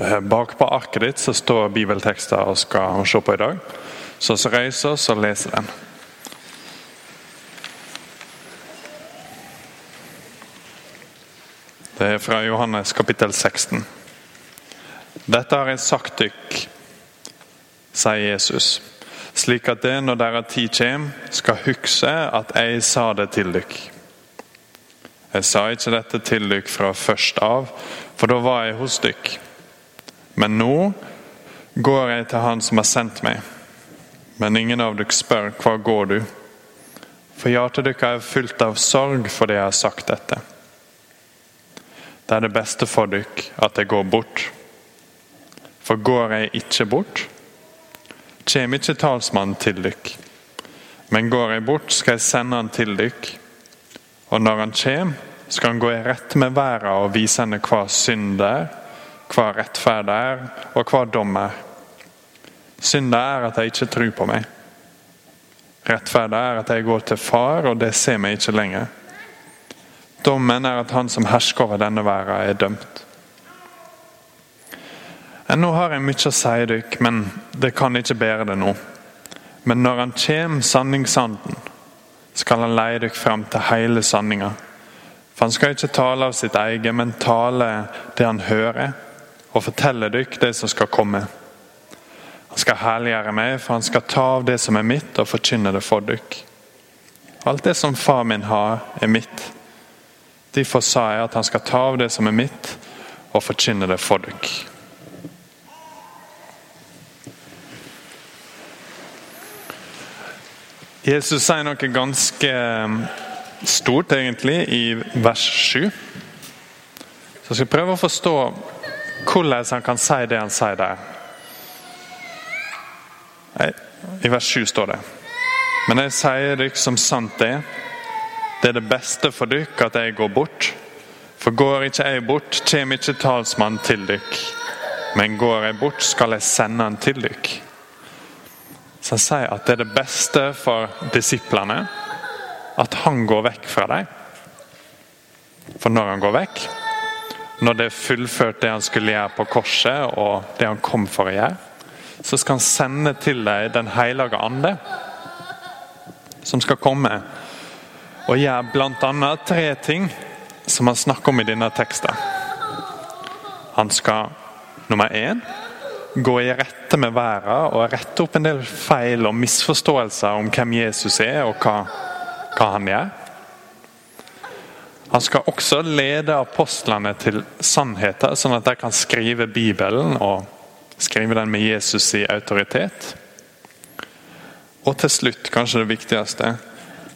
Eh, bak på arket ditt så står bibeltekster vi skal se på i dag. Så vi reiser oss og leser den. Det er fra Johannes kapittel 16. Dette har jeg sagt dykk, sier Jesus, slik at det når dere tid kommer, skal huske at jeg sa det til dykk. Jeg sa ikke dette til dykk fra først av, for da var jeg hos dykk. Men nå går jeg til Han som har sendt meg. Men ingen av dere spør hvor går du? For hjertet deres er fullt av sorg fordi jeg har sagt dette. Det er det beste for dere at jeg går bort. For går jeg ikke bort, kommer ikke talsmannen til dere. Men går jeg bort, skal jeg sende han til dere. Og når han kommer, skal han gå i rette med verden og vise henne hva synd er, hva rettferd er, og hva dom er. Synda er at jeg ikke tror på meg. Rettferd er at jeg går til far, og det ser meg ikke lenger. Dommen er at han som hersker over denne verden, er dømt. Nå har jeg mye å si dere, men det kan ikke bære det nå. Men når han kommer, sanningsanden, skal han leie dere frem til hele sanninga. For han skal ikke tale av sitt eget, men tale det han hører, og fortelle dere det som skal komme. Han skal herliggjøre meg, for han skal ta av det som er mitt, og forkynne det for dere. Alt det som far min har, er mitt. Derfor sa jeg at han skal ta av det som er mitt, og forkynne det for dere. Jesus sier noe ganske um, stort, egentlig, i vers 7. Så jeg skal prøve å forstå hvordan han kan si det han sier der. I vers 7 står det Men jeg sier dere som sant er, det er det beste for dere at jeg går bort. For går ikke jeg bort, kommer ikke talsmannen til dere. Men går jeg bort, skal jeg sende han til dere. Så han sier at det er det beste for disiplene at han går vekk fra dem. For når han går vekk, når det er fullført det han skulle gjøre på korset, og det han kom for å gjøre, så skal han sende til deg Den hellige ande, som skal komme og gjøre bl.a. tre ting som han snakker om i denne teksten. Han skal nummer én gå i rette med verden og rette opp en del feil og misforståelser om hvem Jesus er og hva, hva han gjør. Han skal også lede apostlene til sannheter, sånn at de kan skrive Bibelen og skrive den med Jesus i autoritet. Og til slutt, kanskje det viktigste,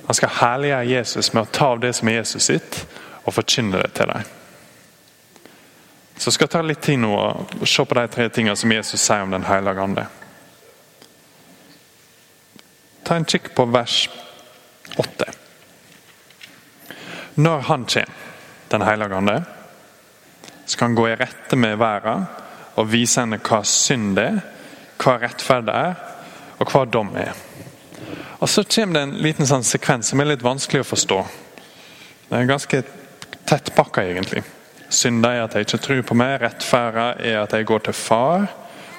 han skal herliggjøre Jesus med å ta av det som er Jesus sitt, og forkynne det til dem. Så jeg skal ta litt tid nå og se på de tre tingene som Jesus sier om Den hellige ande. Ta en kikk på vers 8. Når han kommer, Den hellige ande, skal han gå i rette med verden og vise henne hva synd er, hva rettferd er, og hva dom er. Og Så kommer det en liten sånn sekvens som er litt vanskelig å forstå. Det er ganske tettpakka, egentlig. Synda er at jeg ikke tror på meg. Rettferda er at jeg går til far,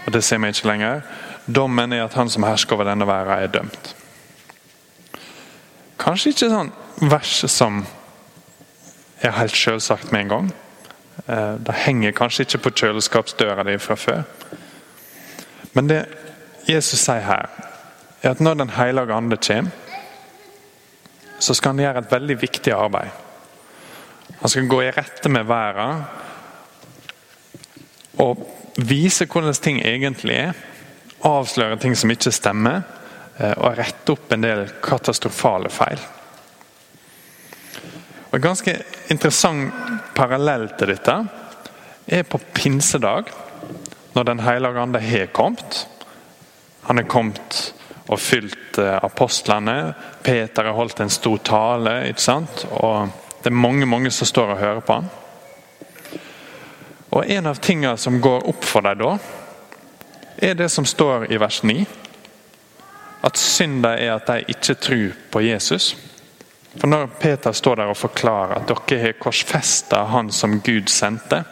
og det ser vi ikke lenger. Dommen er at han som hersker over denne verden, er dømt. Kanskje ikke sånn vers som er helt selvsagt med en gang. Eh, det henger kanskje ikke på kjøleskapsdøra di fra før. Men det Jesus sier her, er at når Den hellige ande kommer, så skal han gjøre et veldig viktig arbeid. Han skal gå i rette med verden og vise hvordan ting egentlig er. Avsløre ting som ikke stemmer, eh, og rette opp en del katastrofale feil. Og En ganske interessant parallell til dette er på pinsedag, når Den hellige ande har kommet. Han er kommet og fylt eh, apostlene. Peter har holdt en stor tale. ikke sant? Og Det er mange mange som står og hører på han. Og En av tingene som går opp for deg da, er det som står i vers 9. At synda er at de ikke tror på Jesus. For Når Peter står der og forklarer at dere har korsfesta han som Gud sendte,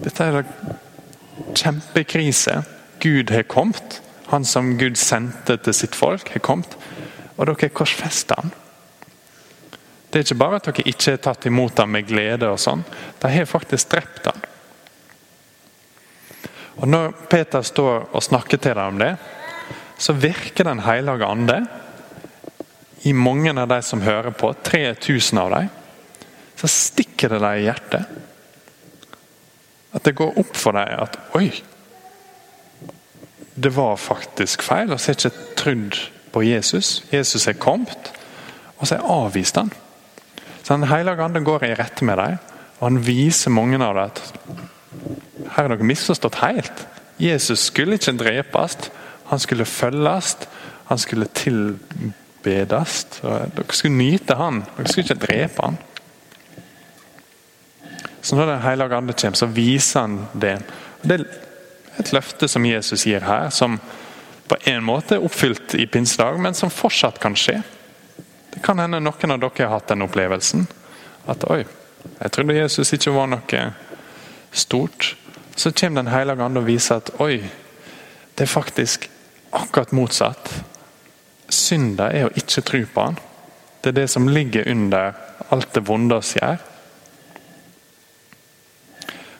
Dette er da kjempekrise. Gud har kommet. Han som Gud sendte til sitt folk, har kommet. Og dere har korsfesta han. Det er ikke bare at dere ikke har tatt imot ham med glede, og sånn. De har faktisk drept ham. Og Når Peter står og snakker til dem om det, så virker Den hellige ande i mange av de som hører på, 3000 av dem, så stikker det dem i hjertet. At det går opp for dem at oi, det var faktisk feil. Vi har ikke trodd på Jesus. Jesus er kommet, og så er avvist han. Så Den hellige ande går i rette med dem, og han viser mange av dem at her er dere misforstått helt. Jesus skulle ikke drepes, han skulle følges, han skulle tilbedes. Dere skulle nyte han, dere skulle ikke drepe han. Så når Den hellige ande kommer, så viser han det. Det er et løfte som Jesus gir her, som på en måte er oppfylt i pinsedag, men som fortsatt kan skje. Det kan hende noen av dere har hatt den opplevelsen. At oi, jeg trodde Jesus ikke var noe stort. Så kommer Den hellige ande og viser at oi, det er faktisk akkurat motsatt. Synda er å ikke tro på han. Det er det som ligger under alt det vonde oss gjør.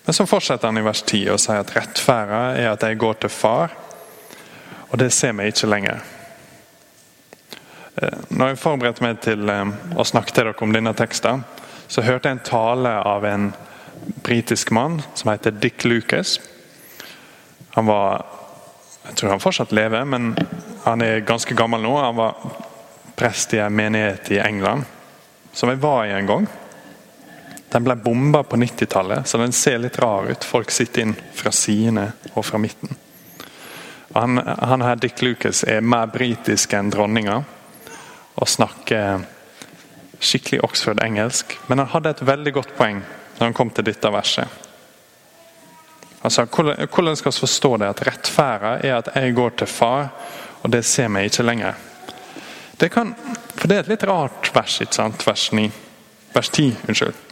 Men så fortsetter han i vers 10 og sier at rettferda er at jeg går til far, og det ser vi ikke lenger. Eh, når jeg forberedte meg til eh, å snakke til dere om denne teksten, så hørte jeg en tale av en britisk mann som heter Dick Lucas. Han var Jeg tror han fortsatt lever, men han er ganske gammel nå. Han var prest i en menighet i England, som jeg var i en gang. Den ble bomba på 90-tallet, så den ser litt rar ut. Folk sitter inn fra sidene og fra midten. Han, han her, Dick Lucas er mer britisk enn dronninga og snakker skikkelig Oxford-engelsk. Men han hadde et veldig godt poeng når han kom til dette verset. Han sa Hvordan skal vi forstå det? At rettferda er at jeg går til far, og det ser vi ikke lenger. Det kan, for det er et litt rart vers, ikke sant? Vers 9. Vers 10, unnskyld.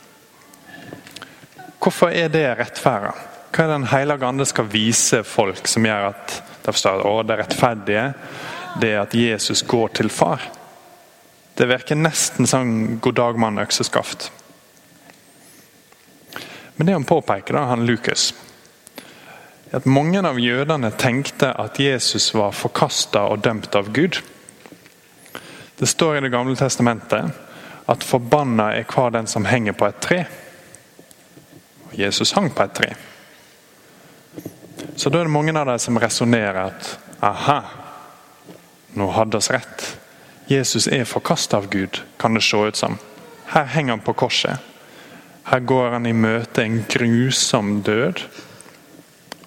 Hvorfor er det rettferda? Hva er Den hellige ande skal vise folk som gjør at de forstår at det rettferdige det er at Jesus går til far? Det virker nesten som 'god dag, mann, økseskaft'. Men det han påpeker, da, han Lukas, at mange av jødene tenkte at Jesus var forkasta og dømt av Gud. Det står i Det gamle testamentet at 'forbanna er hver den som henger på et tre'. Jesus hang på et tre. Så da er det mange av dem som resonnerer at aha, nå hadde oss rett. Jesus er forkasta av Gud, kan det se ut som. Her henger han på korset. Her går han i møte en grusom død.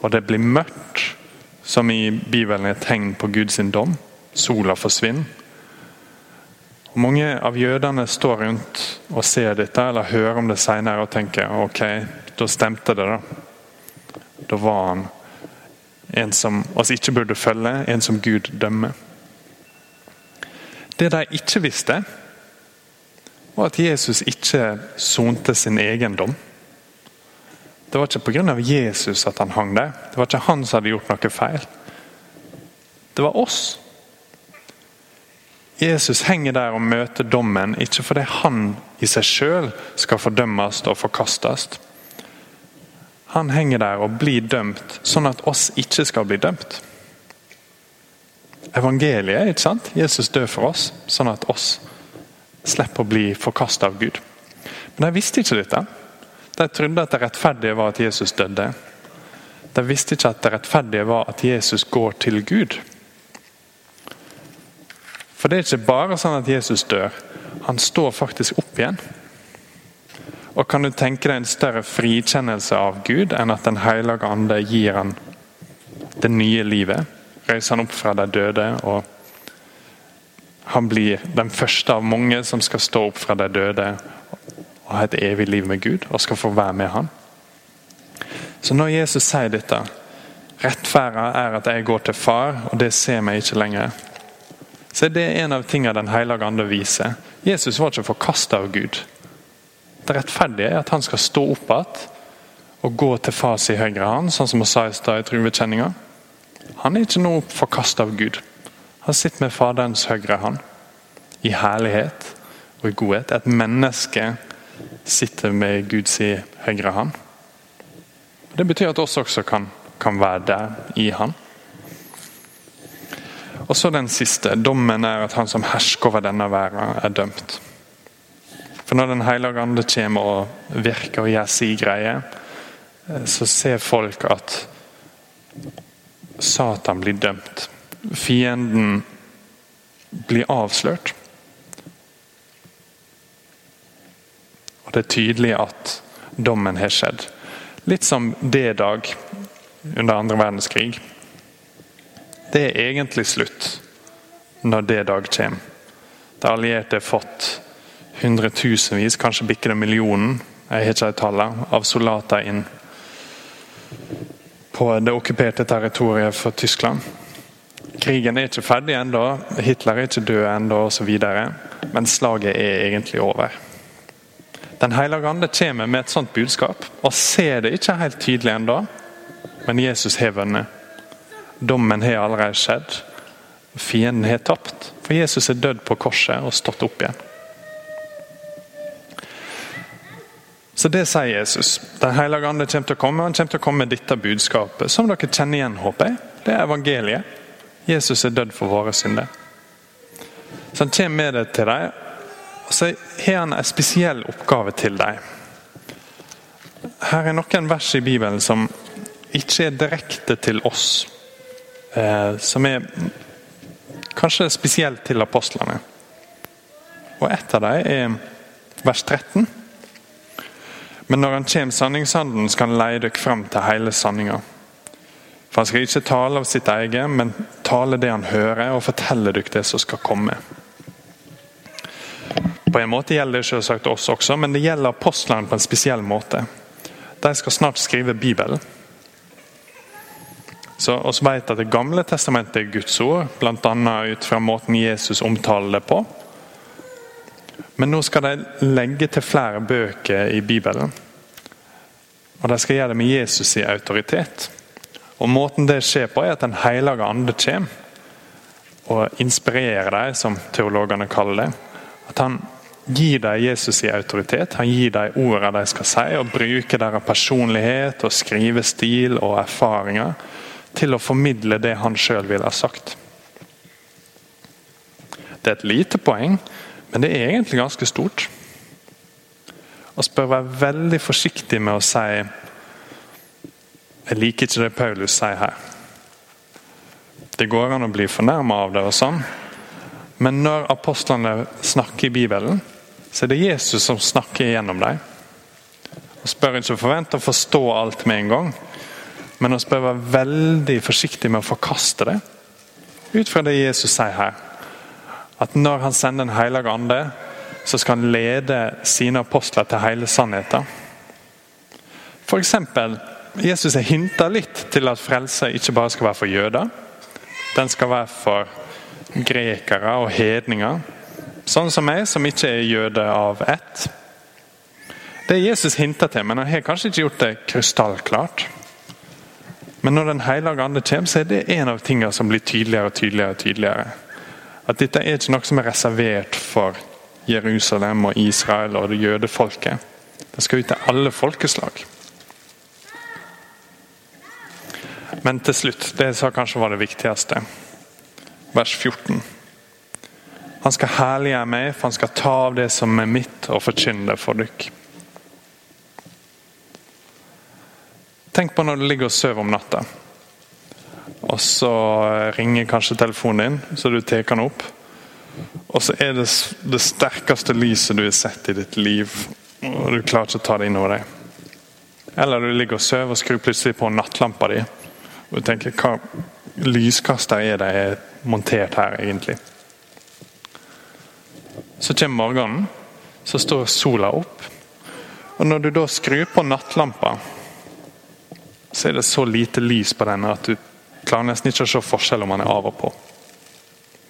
Og det blir mørkt, som i Bibelen er et tegn på Guds dom. Sola forsvinner. Og Mange av jødene står rundt og ser dette, eller hører om det senere og tenker ok, da stemte det, da. Da var han en som oss ikke burde følge, en som Gud dømmer. Det de ikke visste, var at Jesus ikke sonte sin egen dom. Det var ikke pga. Jesus at han hang der. Det var ikke han som hadde gjort noe feil. Det var oss. Jesus henger der og møter dommen, ikke fordi han i seg sjøl skal fordømmes og forkastes. Han henger der og blir dømt, sånn at oss ikke skal bli dømt evangeliet. ikke sant? Jesus dør for oss, sånn at oss slipper å bli forkasta av Gud. Men de visste ikke dette. De trodde at det rettferdige var at Jesus døde. De visste ikke at det rettferdige var at Jesus går til Gud. For det er ikke bare sånn at Jesus dør. Han står faktisk opp igjen. Og Kan du tenke deg en større frikjennelse av Gud enn at Den hellige ande gir han det nye livet? reiser han opp fra de døde. og Han blir den første av mange som skal stå opp fra de døde og ha et evig liv med Gud og skal få være med han. Så når Jesus sier dette, rettferda er at jeg går til far, og det ser meg ikke lenger, så det er en av tingene Den hellige ande viser. Jesus var ikke forkasta av Gud. Det rettferdige er at han skal stå opp igjen, og gå til fars i høyre hånd, sånn som han sa i stad i truvekjenninga. Han er ikke nå forkasta av Gud. Han sitter med Faderens høyre hånd. I herlighet og i godhet. Et menneske sitter med Guds høyre hånd. Det betyr at oss også kan, kan være der i Han. Og så den siste. Dommen er at han som hersker over denne verden, er dømt. For når Den hellige ande kommer og virker og gjør si greie, eh, så ser folk at Satan blir dømt. Fienden blir avslørt. Og det er tydelig at dommen har skjedd. Litt som D-dag under andre verdenskrig. Det er egentlig slutt når D-dag kommer. De allierte har fått hundretusenvis, kanskje bikker det millionen, jeg har ikke de tallene, av soldater inn på det okkuperte territoriet for Tyskland. Krigen er ikke ferdig ennå, Hitler er ikke død ennå osv. Men slaget er egentlig over. Den hellige ande kommer med et sånt budskap og ser det ikke helt tydelig ennå, men Jesus har vunnet. Dommen har allerede skjedd. Fienden har tapt, for Jesus er dødd på korset og stått opp igjen. Så Det sier Jesus. Den hellige ande kommer til å komme, han kommer til å komme med dette budskapet, som dere kjenner igjen, håper jeg. Det er evangeliet. Jesus er dødd for våre synder. Så Han kommer med det til dem, og så har han en spesiell oppgave til dem. Her er noen vers i Bibelen som ikke er direkte til oss. Eh, som er kanskje spesielt til apostlene. Og Et av dem er vers 13. Men når han kommer sanningssanden, skal han leie dere fram til hele sanninga. For han skal ikke tale av sitt eget, men tale det han hører, og fortelle dere det som skal komme. På en måte gjelder det selvsagt oss også, men det gjelder apostlene på en spesiell måte. De skal snart skrive Bibelen. Så oss vet at Det gamle testamentet er Guds ord, bl.a. ut fra måten Jesus omtaler det på. Men nå skal de legge til flere bøker i Bibelen. Og de skal gjøre det med Jesus i autoritet. Og Måten det skjer på, er at Den hellige ande kommer og inspirerer dem, som teologene kaller det. At han gir dem Jesus i autoritet. Han gir dem ordene de skal si, og bruker deres personlighet og skrivestil og erfaringer til å formidle det han sjøl ville ha sagt. Det er et lite poeng, men det er egentlig ganske stort. Vi bør være veldig forsiktige med å si Jeg liker ikke det Paulus sier her. Det går an å bli fornærma av det, og sånn, men når apostlene snakker i Bibelen, så er det Jesus som snakker gjennom dem. Vi spør ikke forvente å forstå alt med en gang, men vi bør være veldig forsiktige med å forkaste det. Ut fra det Jesus sier her. At når han sender Den hellige ande, så skal han lede sine apostler til hele sannheten. F.eks. Jesus har hinta litt til at frelse ikke bare skal være for jøder. Den skal være for grekere og hedninger. Sånn som meg, som ikke er jøde av ett. Det Jesus hinter til, men han har kanskje ikke gjort det krystallklart. Men når Den hellige ande kommer, så er det en av tingene som blir tydeligere og tydeligere. og tydeligere. At dette er ikke noe som er reservert for Jerusalem og Israel og det jødefolket. Det skal ut til alle folkeslag. Men til slutt, det som kanskje var det viktigste vers 14. Han skal herliggjøre meg, for han skal ta av det som er mitt, og forkynne det for dere. Tenk på når du ligger og sover om natta. Og så ringer kanskje telefonen din, så du tar den opp. Og så er det det sterkeste lyset du har sett i ditt liv, og du klarer ikke å ta det inn over deg. Eller du ligger og sover og skrur plutselig på nattlampa di. Og du tenker hva lyskaster er det montert her, egentlig? Så kommer morgenen, så står sola opp. Og når du da skrur på nattlampa, så er det så lite lys på den at du klarer nesten ikke å se forskjell om den er av og på.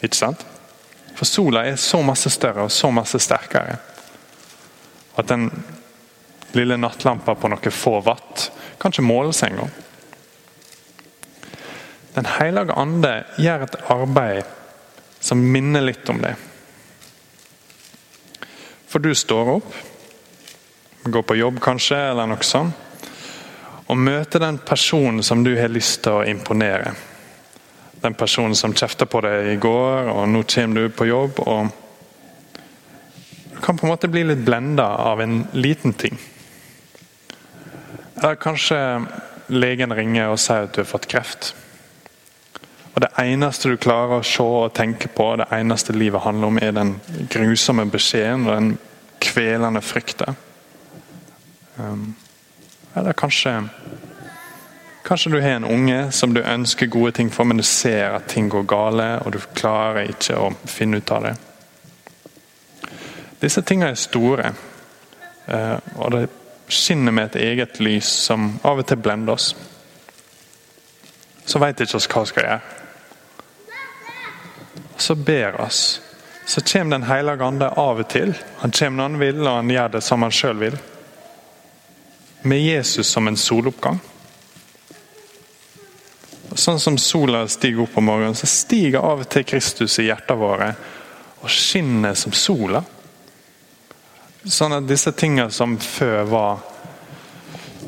Ikke sant? For sola er så masse større og så masse sterkere at den lille nattlampa på noen få watt kanskje ikke seg engang. Den hellige ande gjør et arbeid som minner litt om det. For du står opp, går på jobb kanskje, eller noe sånt, og møter den personen som du har lyst til å imponere. Den personen som kjefta på deg i går, og nå kommer du på jobb. og Du kan på en måte bli litt blenda av en liten ting. Eller kanskje legen ringer og sier at du har fått kreft. Og Det eneste du klarer å se og tenke på, det eneste livet handler om, er den grusomme beskjeden og den kvelende frykta. Um, eller kanskje Kanskje du har en unge som du ønsker gode ting for, men du ser at ting går gale, og du klarer ikke å finne ut av det. Disse tingene er store, uh, og det skinner med et eget lys som av og til blender oss. Så veit ikke oss hva vi skal gjøre. Så ber oss. Så kommer Den hellige ande av og til. Han kommer når han vil, og han gjør det som han sjøl vil. Med Jesus som en soloppgang. Sånn som sola stiger opp om morgenen, så stiger av og til Kristus i hjertet våre og skinner som sola. Sånn at disse tingene som før var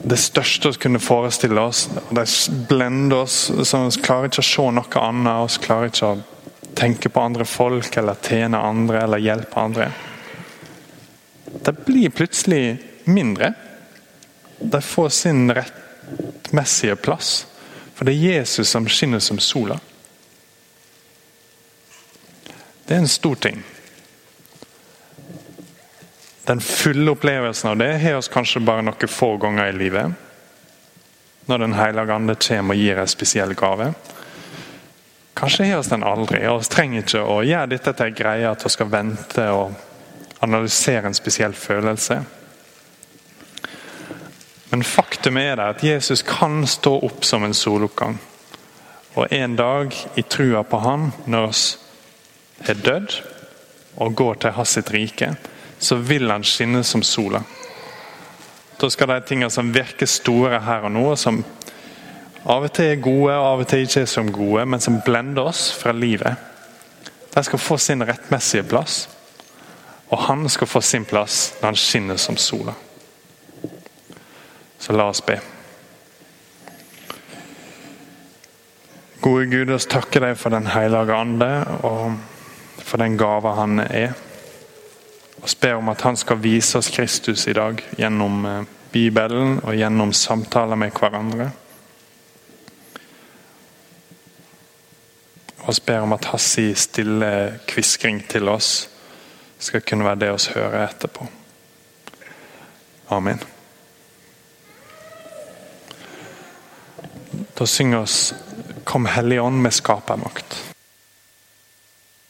det største vi kunne forestille oss, de blender oss, så vi klarer ikke å se noe annet. Vi klarer ikke å tenke på andre folk eller tjene andre eller hjelpe andre. Det blir plutselig mindre. De får sin rettmessige plass. For det er Jesus som skinner som sola. Det er en stor ting. Den fulle opplevelsen av det har oss kanskje bare noen få ganger i livet. Når Den hellige ande kommer og gir en spesiell gave. Kanskje har vi den aldri. og Vi trenger ikke å gjøre dette til en greie at vi skal vente og analysere en spesiell følelse. Men faktum er det at Jesus kan stå opp som en soloppgang. Og en dag, i trua på Han, når vi er dødd og går til hans sitt rike, så vil han skinne som sola. Da skal de tingene som virker store her og nå, som av og til er gode og av og til ikke er som gode, men som blender oss fra livet, de skal få sin rettmessige plass. Og han skal få sin plass når han skinner som sola. Så la oss be. Gode Gud, oss takker deg for Den hellige ande og for den gava han er og ber om at han skal vise oss Kristus i dag gjennom eh, Bibelen og gjennom samtaler med hverandre. Og ber om at hans stille kviskring til oss skal kunne være det oss hører etterpå. Amen. Da synger oss 'Kom Hellige Ånd med skapermakt'.